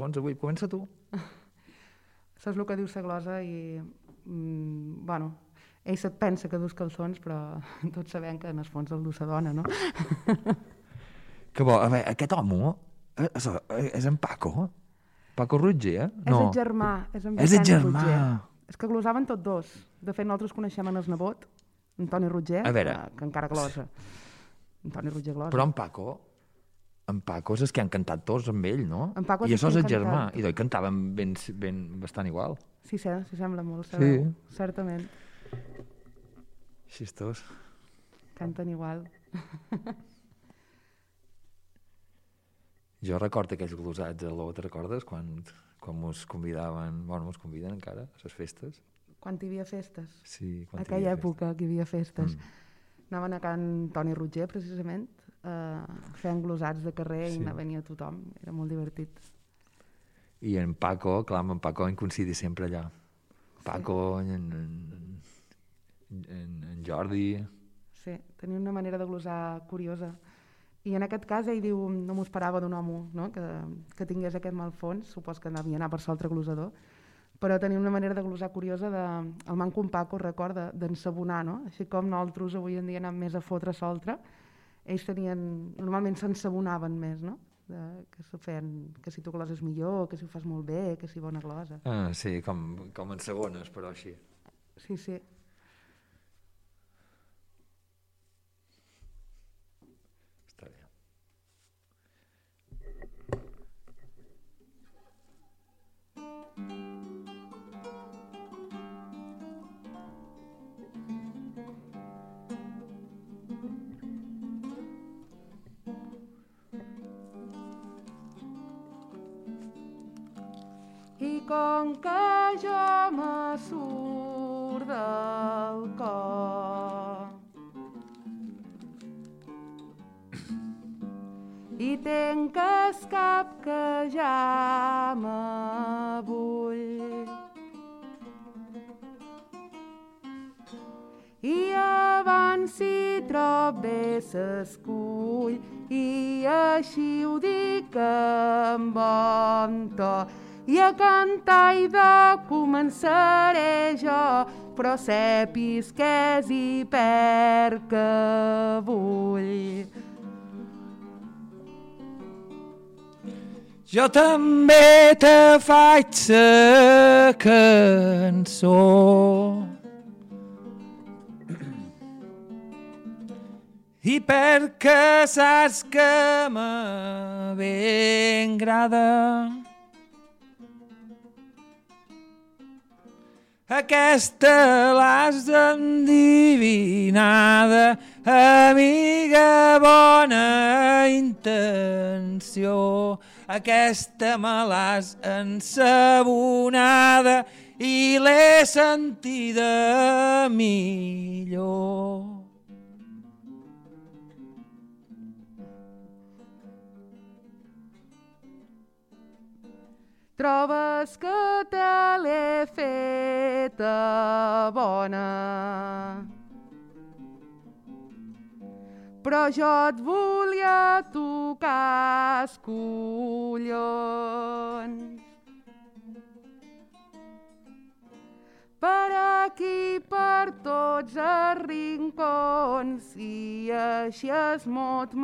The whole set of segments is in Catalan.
els avui. Comença tu. Saps el que diu la glosa i... Mm, bueno, ell se't pensa que dus calçons, però tots sabem que en el fons el du sa dona, no? Que bo, a veure, aquest home eh, és, és en Paco? Paco Rutger, eh? És el germà, és en És el germà. Rutger. És que glosaven tots dos. De fet, nosaltres coneixem en el nebot, Antoni Rutger, A veure. que, que encara glosa. Antoni Rutger glosa. Però en Paco, en Paco és que han cantat tots amb ell, no? En Paco I això és el germà. I doi cantaven ben, ben, bastant igual. Sí, sí, sí, sembla molt, Sí. sabeu? Certament, Xistós. canten igual. Jo recordo aquells glosats a l'O, te recordes? Quan, quan mos convidaven, bueno, mos conviden encara a les festes. Quan hi havia festes. Sí, quan hi Aquella havia època que hi havia festes. Mm. Anaven a Can Toni Rutger, precisament, eh, feien glosats de carrer Sí. i anava venia tothom. Era molt divertit. I en Paco, clar, amb en Paco en coincidi sempre allà. Paco, en, en, en, en Jordi... Sí, tenia una manera de glosar curiosa. I en aquest cas ell diu, no m'ho esperava d'un home no? que, que tingués aquest mal fons, supos que havia anar per l'altre glosador, però tenia una manera de glosar curiosa de, el manco en Paco, recorda, d'ensabonar, no? Així com nosaltres avui en dia anem més a fotre soltre, ells tenien, normalment s'ensabonaven més, no? De, que, se feien, que si tu gloses millor, que si ho fas molt bé, que si bona glosa. Ah, sí, com, com en segones, però així. Sí, sí. Com que jo me surt del cor. I tenc el cap que ja me bull i abans si trob bé s'escull i així ho dic amb bon to i a cantar i de començaré jo però sepis que és i per que vull Jo també te faig sa cançó. I perquè saps que me ben grada aquesta l'has endivinada, amiga bona intenció. Aquesta me l'has ensabonada i l'he sentida millor. Trobes que te l'he feta bona. Però jo et volia tocar els collons. Per aquí, per tots els rincons, i així es mot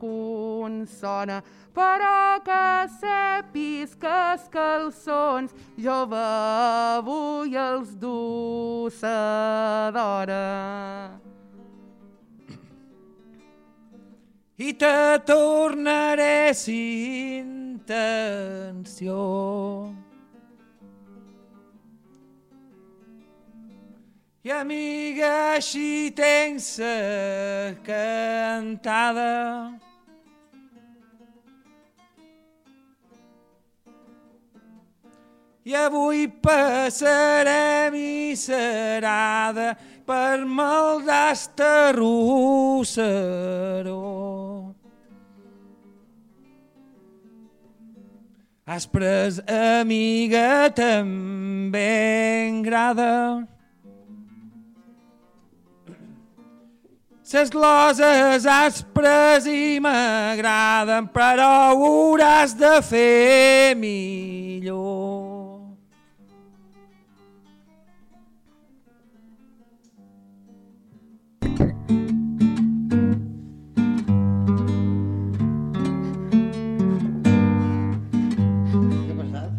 consona. Però que sepis que els calçons jo avui els du sa d'hora. i te tornaré sin intenció. I amiga, així tens sa cantada. I avui passarem i serada per rossaró. Has pres amiga també en grada. Ses gloses aspres i m'agraden, però ho hauràs de fer millor. Què ha passat?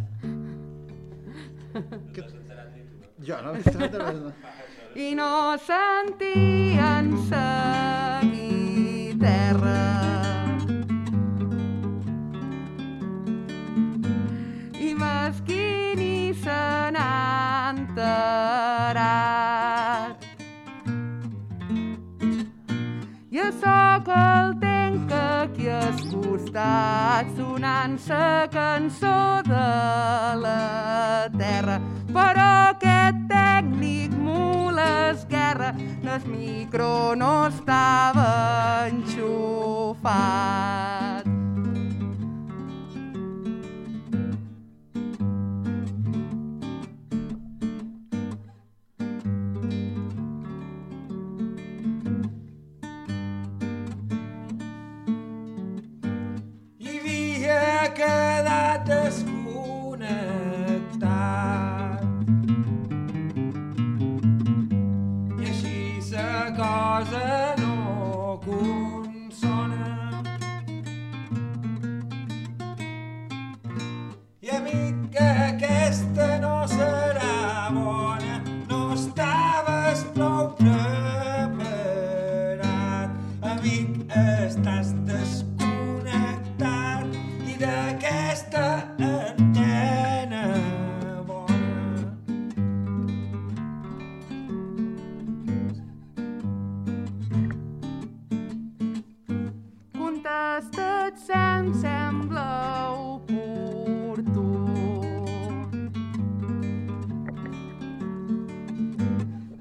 Que... Jo no de res. i no sentien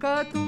Que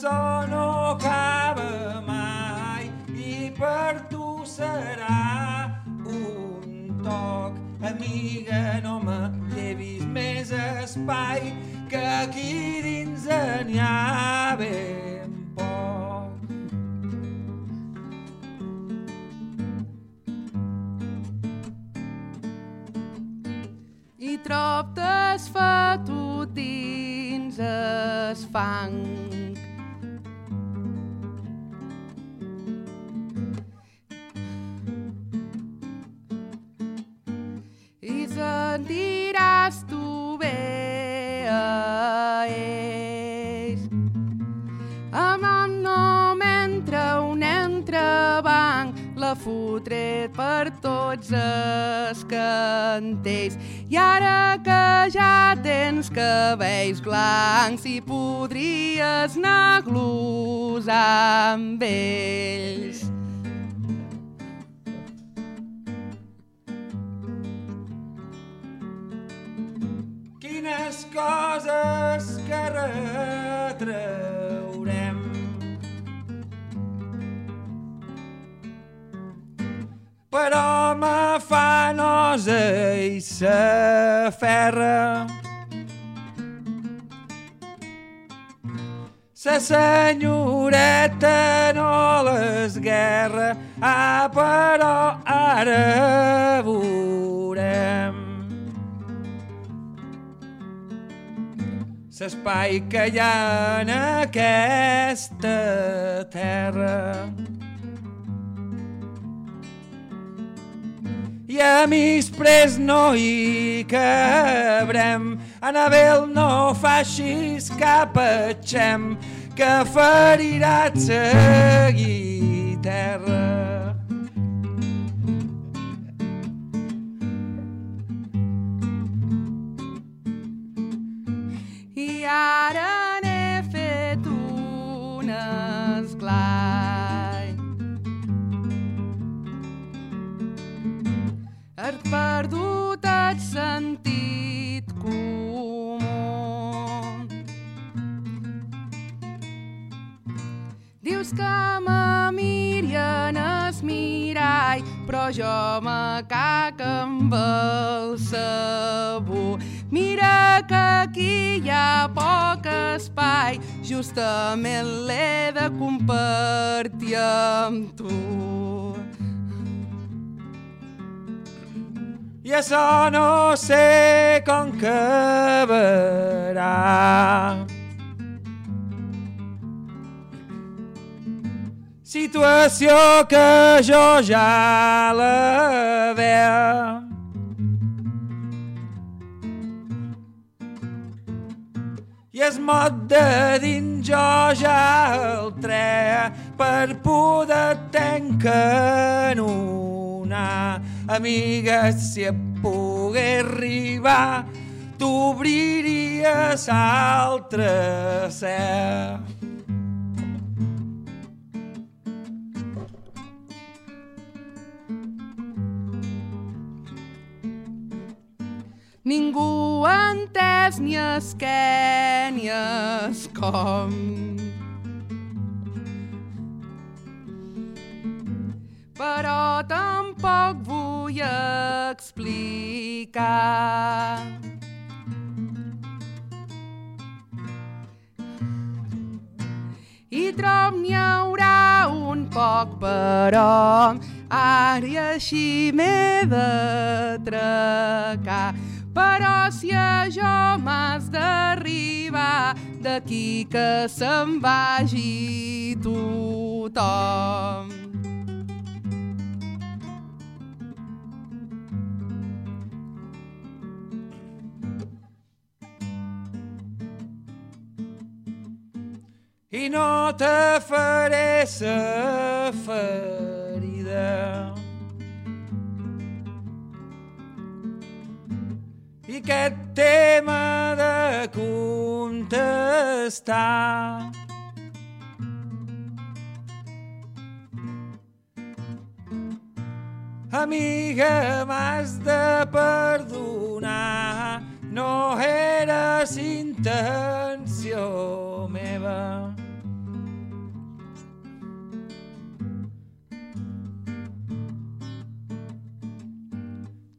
això no acaba mai i per tu serà un toc. Amiga, no me llevis més espai que aquí dins n'hi ha cabells blancs i podries anar a glosar amb ells. Quines coses que retraurem. Però me fa nosa i s'aferra. Sa senyoreta no l'esguerra, ah, però ara veurem. L'espai que hi ha en aquesta terra. i a mis pres no hi cabrem. Anabel, no facis cap atxem, que ferirà seguir terra. Justament l'he de compartir amb tu. I això no sé com acabarà. Situació que jo ja la es mot de dins jo ja el tre per poder t'encanunar. Amiga, si et pogués arribar, t'obriries altre cel. Ningú ha entès ni es què ni es com. Però tampoc vull explicar. I trob n'hi haurà un poc, però ara i així m'he d'atracar. Però si a jo m'has d'arribar d'aquí que se'n vagi tothom. i no te faré sa ferida. Aquest tema de contestar Amiga, m'has de perdonar, no eres intenció meva.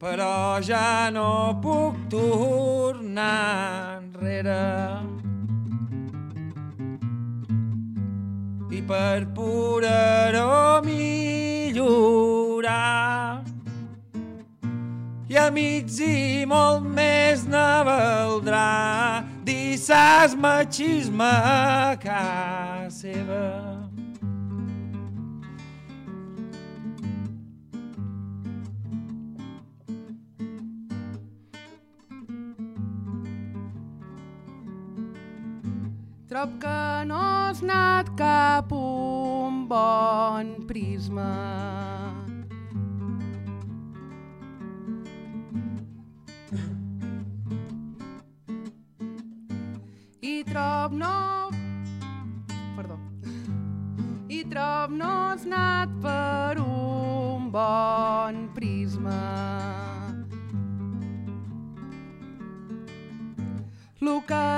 Però ja no puc tornar enrere. I per poder-ho millorar i amics i molt més ne valdrà dir sas machisme a casa seva. Trob que no has anat cap un bon prisma. I trob no... Perdó. I trob no has anat per un bon prisma.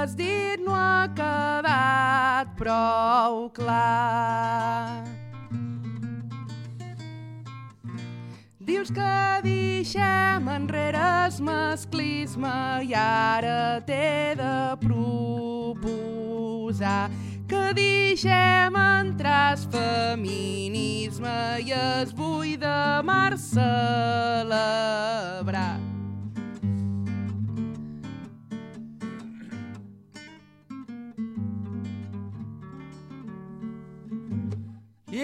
Has dit no ha quedat prou clar. Dius que deixem enrere el masclisme i ara t'he de proposar que deixem entrar el feminisme i es vull de mar celebrar.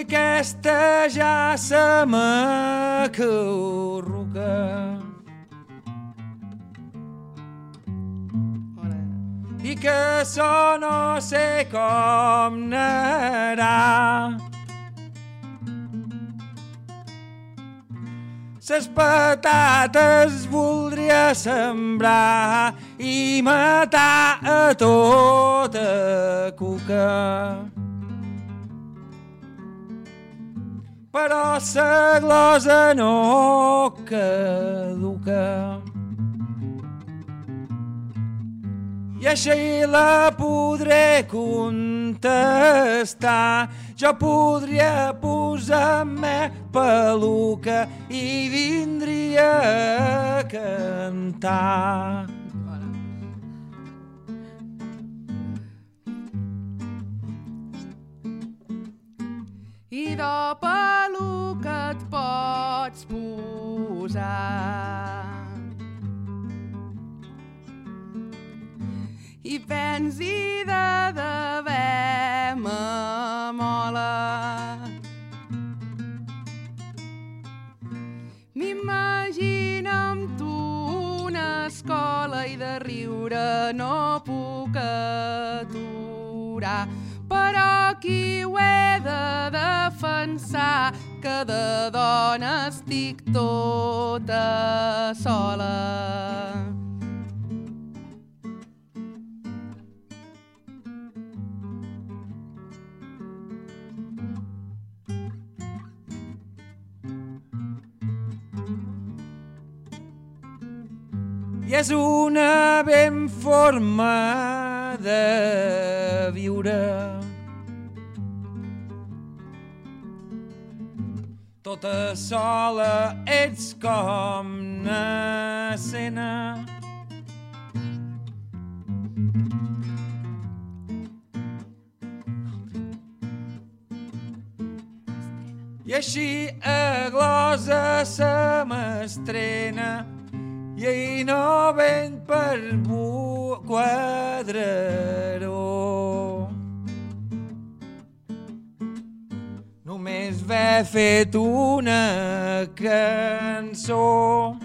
I aquesta ja se. Hola. i que això no sé com anarà. Ses patates voldria sembrar i matar a tota cuca. Però sa glosa no caduca. I així la podré contestar. Jo podria posar-me peluca i vindria a cantar. I de peluca et pots posar. I vens i de d'haver mola. M'imagino amb tu una escola i de riure no puc aturar. Qui ho he de defensar que de dona estic tota sola. I és una ben forma de viure. Tota sola ets com una escena. I així a glosa se m'estrena i ahir no ven per bu ve fet una cançó.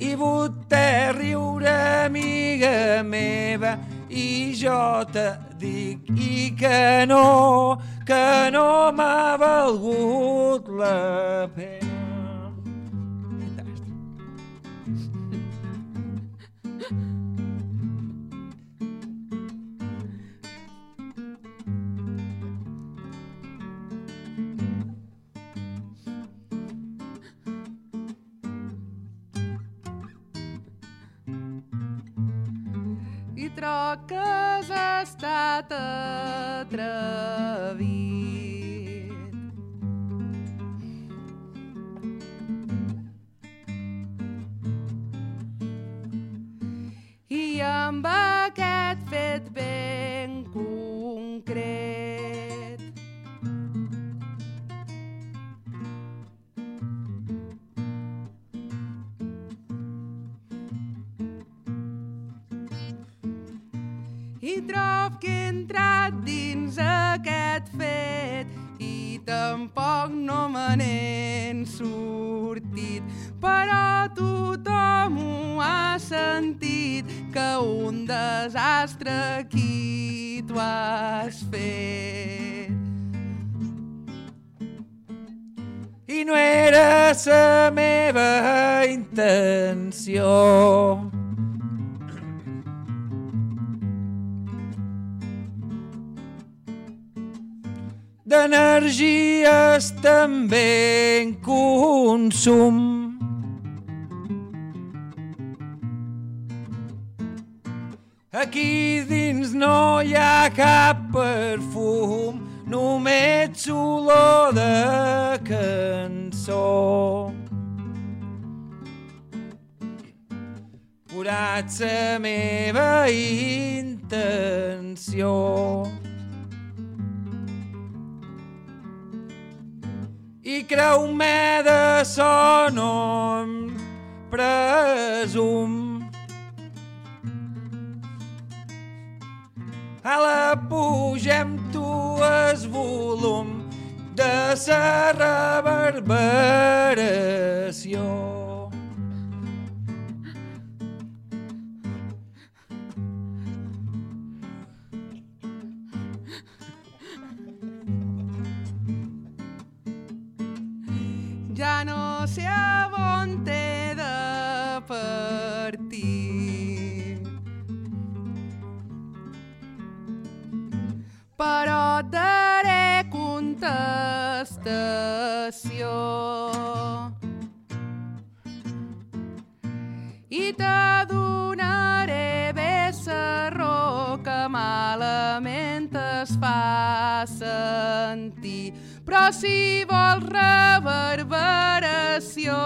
I vostè riure, amiga meva, i jo te dic i que no, que no m'ha valgut la pena. Troques ha estat atrevit. I amb aquest fet ben D'energies també en consum. Aquí dins no hi ha cap perfum, només olor de cançó. Forat la meva intenció. I creu-me de son on presum. A la pugem tu es volum de sa reverberació. Ja no sé on t'he de partir. Però et daré contestació. I t'adonaré bé sa raó que malament es fa sentir. Però si vols reverberació,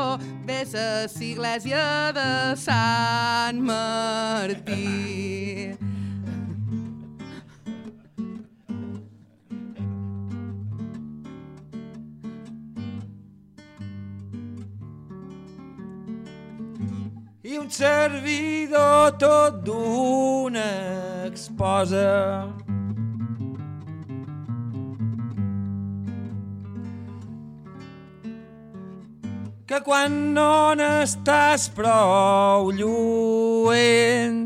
vés a l'església de Sant Martí. i un servidor tot d'una exposa. Que quan no n'estàs prou lluent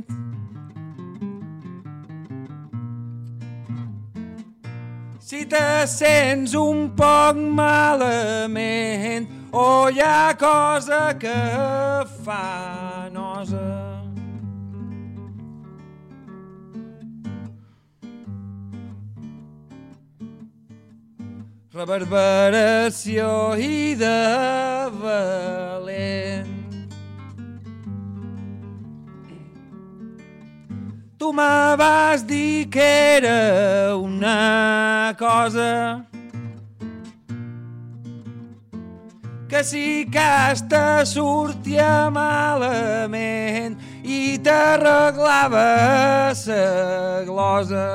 Si te sents un poc malament o hi ha cosa que fa nosa. Reverberació i de valent. Tu me vas dir que era una cosa que si casta sortia malament i t'arreglava sa glosa.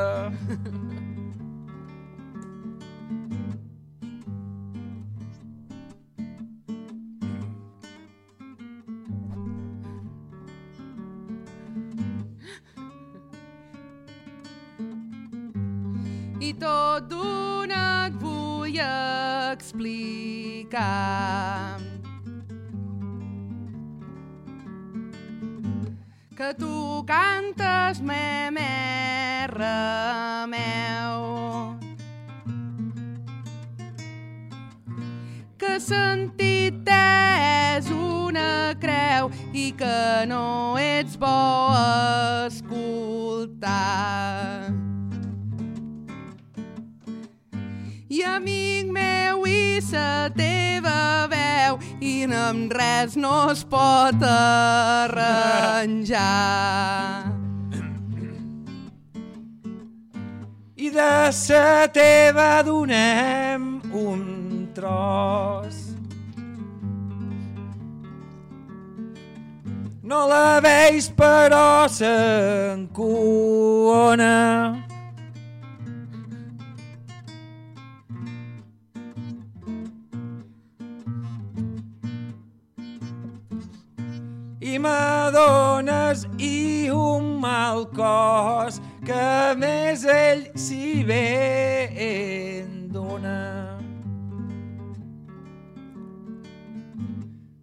I tot d'una et vull explicar. Que tu cantes me meu. Que sentit és una creu i que no ets bo escoltar. Sa teva veu i amb res no es pot arranjar. I de sa teva donem un tros. No la veus però s'encona. M'adones i un mal cos que més ell si bé en dona.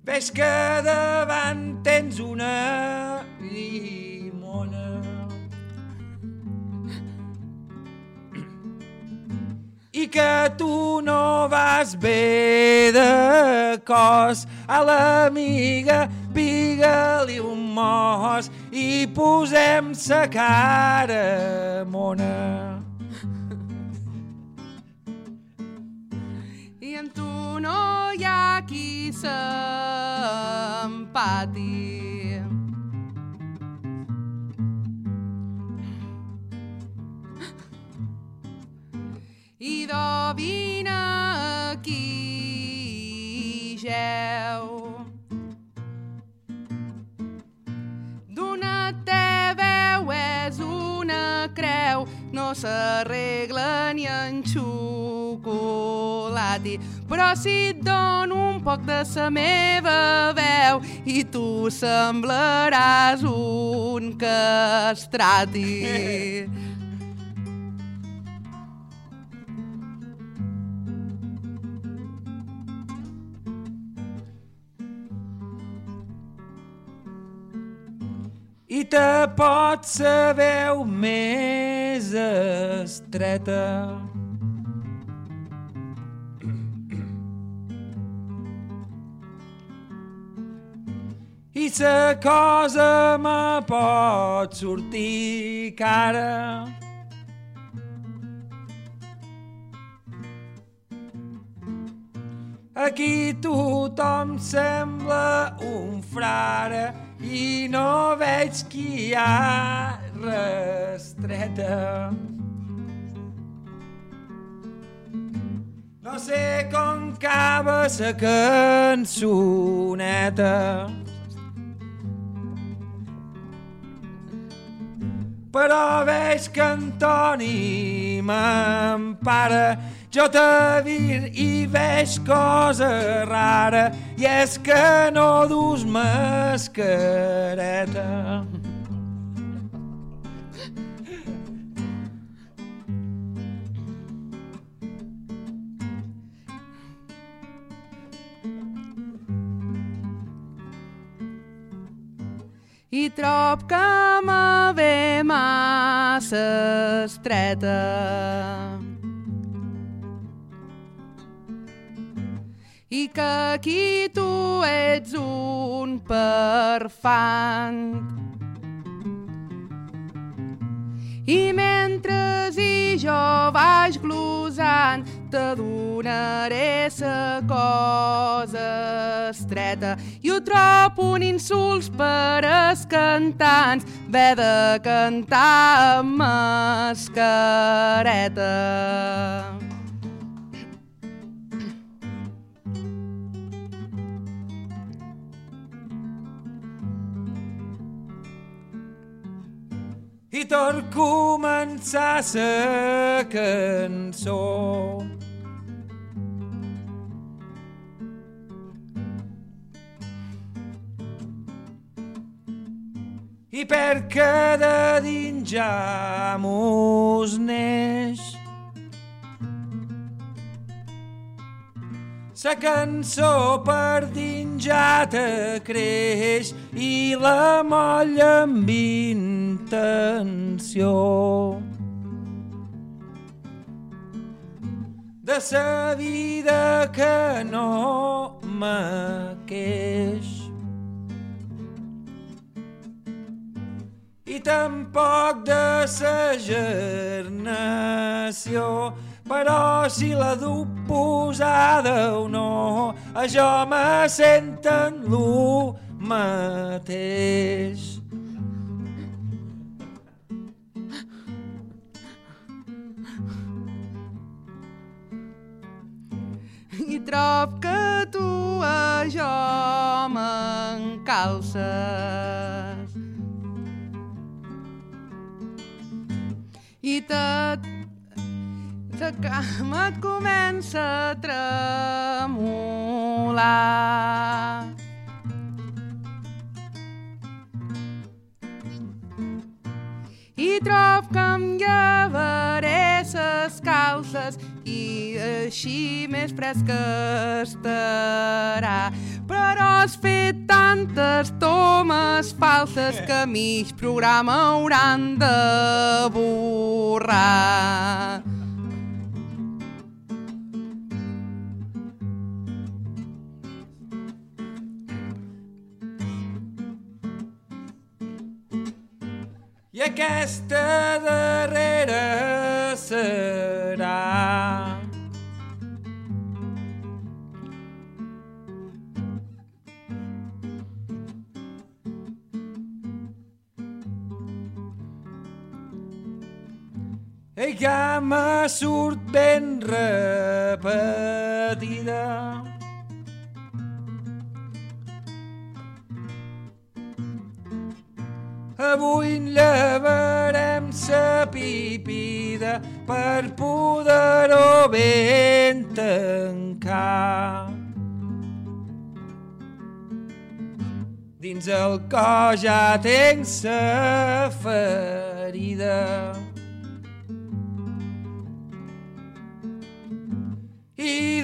Ves que davant tens una llimona. i que tu no vas bé de cos a l'amiga piga-li un mos i posem sa cara mona. I en tu no hi ha qui s'empati. S'arregla ni en xocolati. Però si et dono un poc de sa meva veu i tu semblaràs un castrati. te pot sa veu més estreta. I sa cosa me pot sortir cara. Aquí tothom sembla un frare i no veig qui hi ha restreta. No sé com acaba sa cançoneta. però veig que Antoni m'empara. Jo te vir i veig cosa rara i és que no dus mascareta. i trob que me ve massa estreta. Que aquí tu ets un perfant. I mentre i jo vaig glosant, te donaré sa cosa estreta. I ho trob un insults per els cantants, ve de cantar amb mascareta. Tot començar sa cançó. I perquè de dins ja mos neix Sa cançó per dins ja te creix i la molla amb intenció. De sa vida que no me queix. I tampoc de sa gernació però si la duc posada o no, jo me senten lo mateix. I trob que tu a jo m'encalces. I te la cama et comença a tremolar. I trob que em llevaré ses calces i així més fresca estarà. Però has fet tantes tomes falses que mig programa hauran de borrar. i aquesta darrera serà. Ei, que me surt ben repetida. Avui llevarem sa pipida per poder-ho ben tancar. Dins el cos ja tenc sa ferida.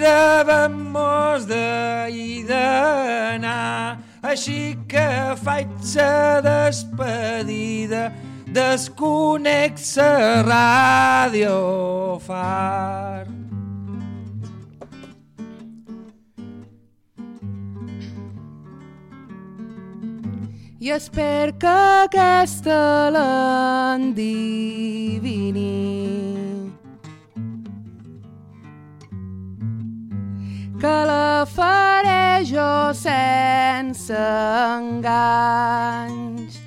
I devem mos de i d'anar Així que faig sa despedida, desconexa ràdio far. I espero que aquesta l'endivini. Sense enganys.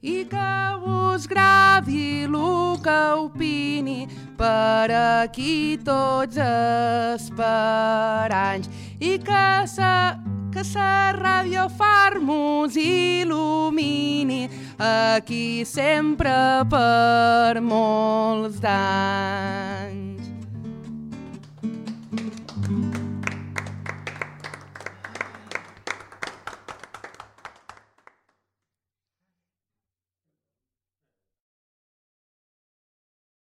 I que vos gravi el que opini per aquí tots esperanys i que sa que sa ràdio Farmos il·lumini aquí sempre per molts d'anys.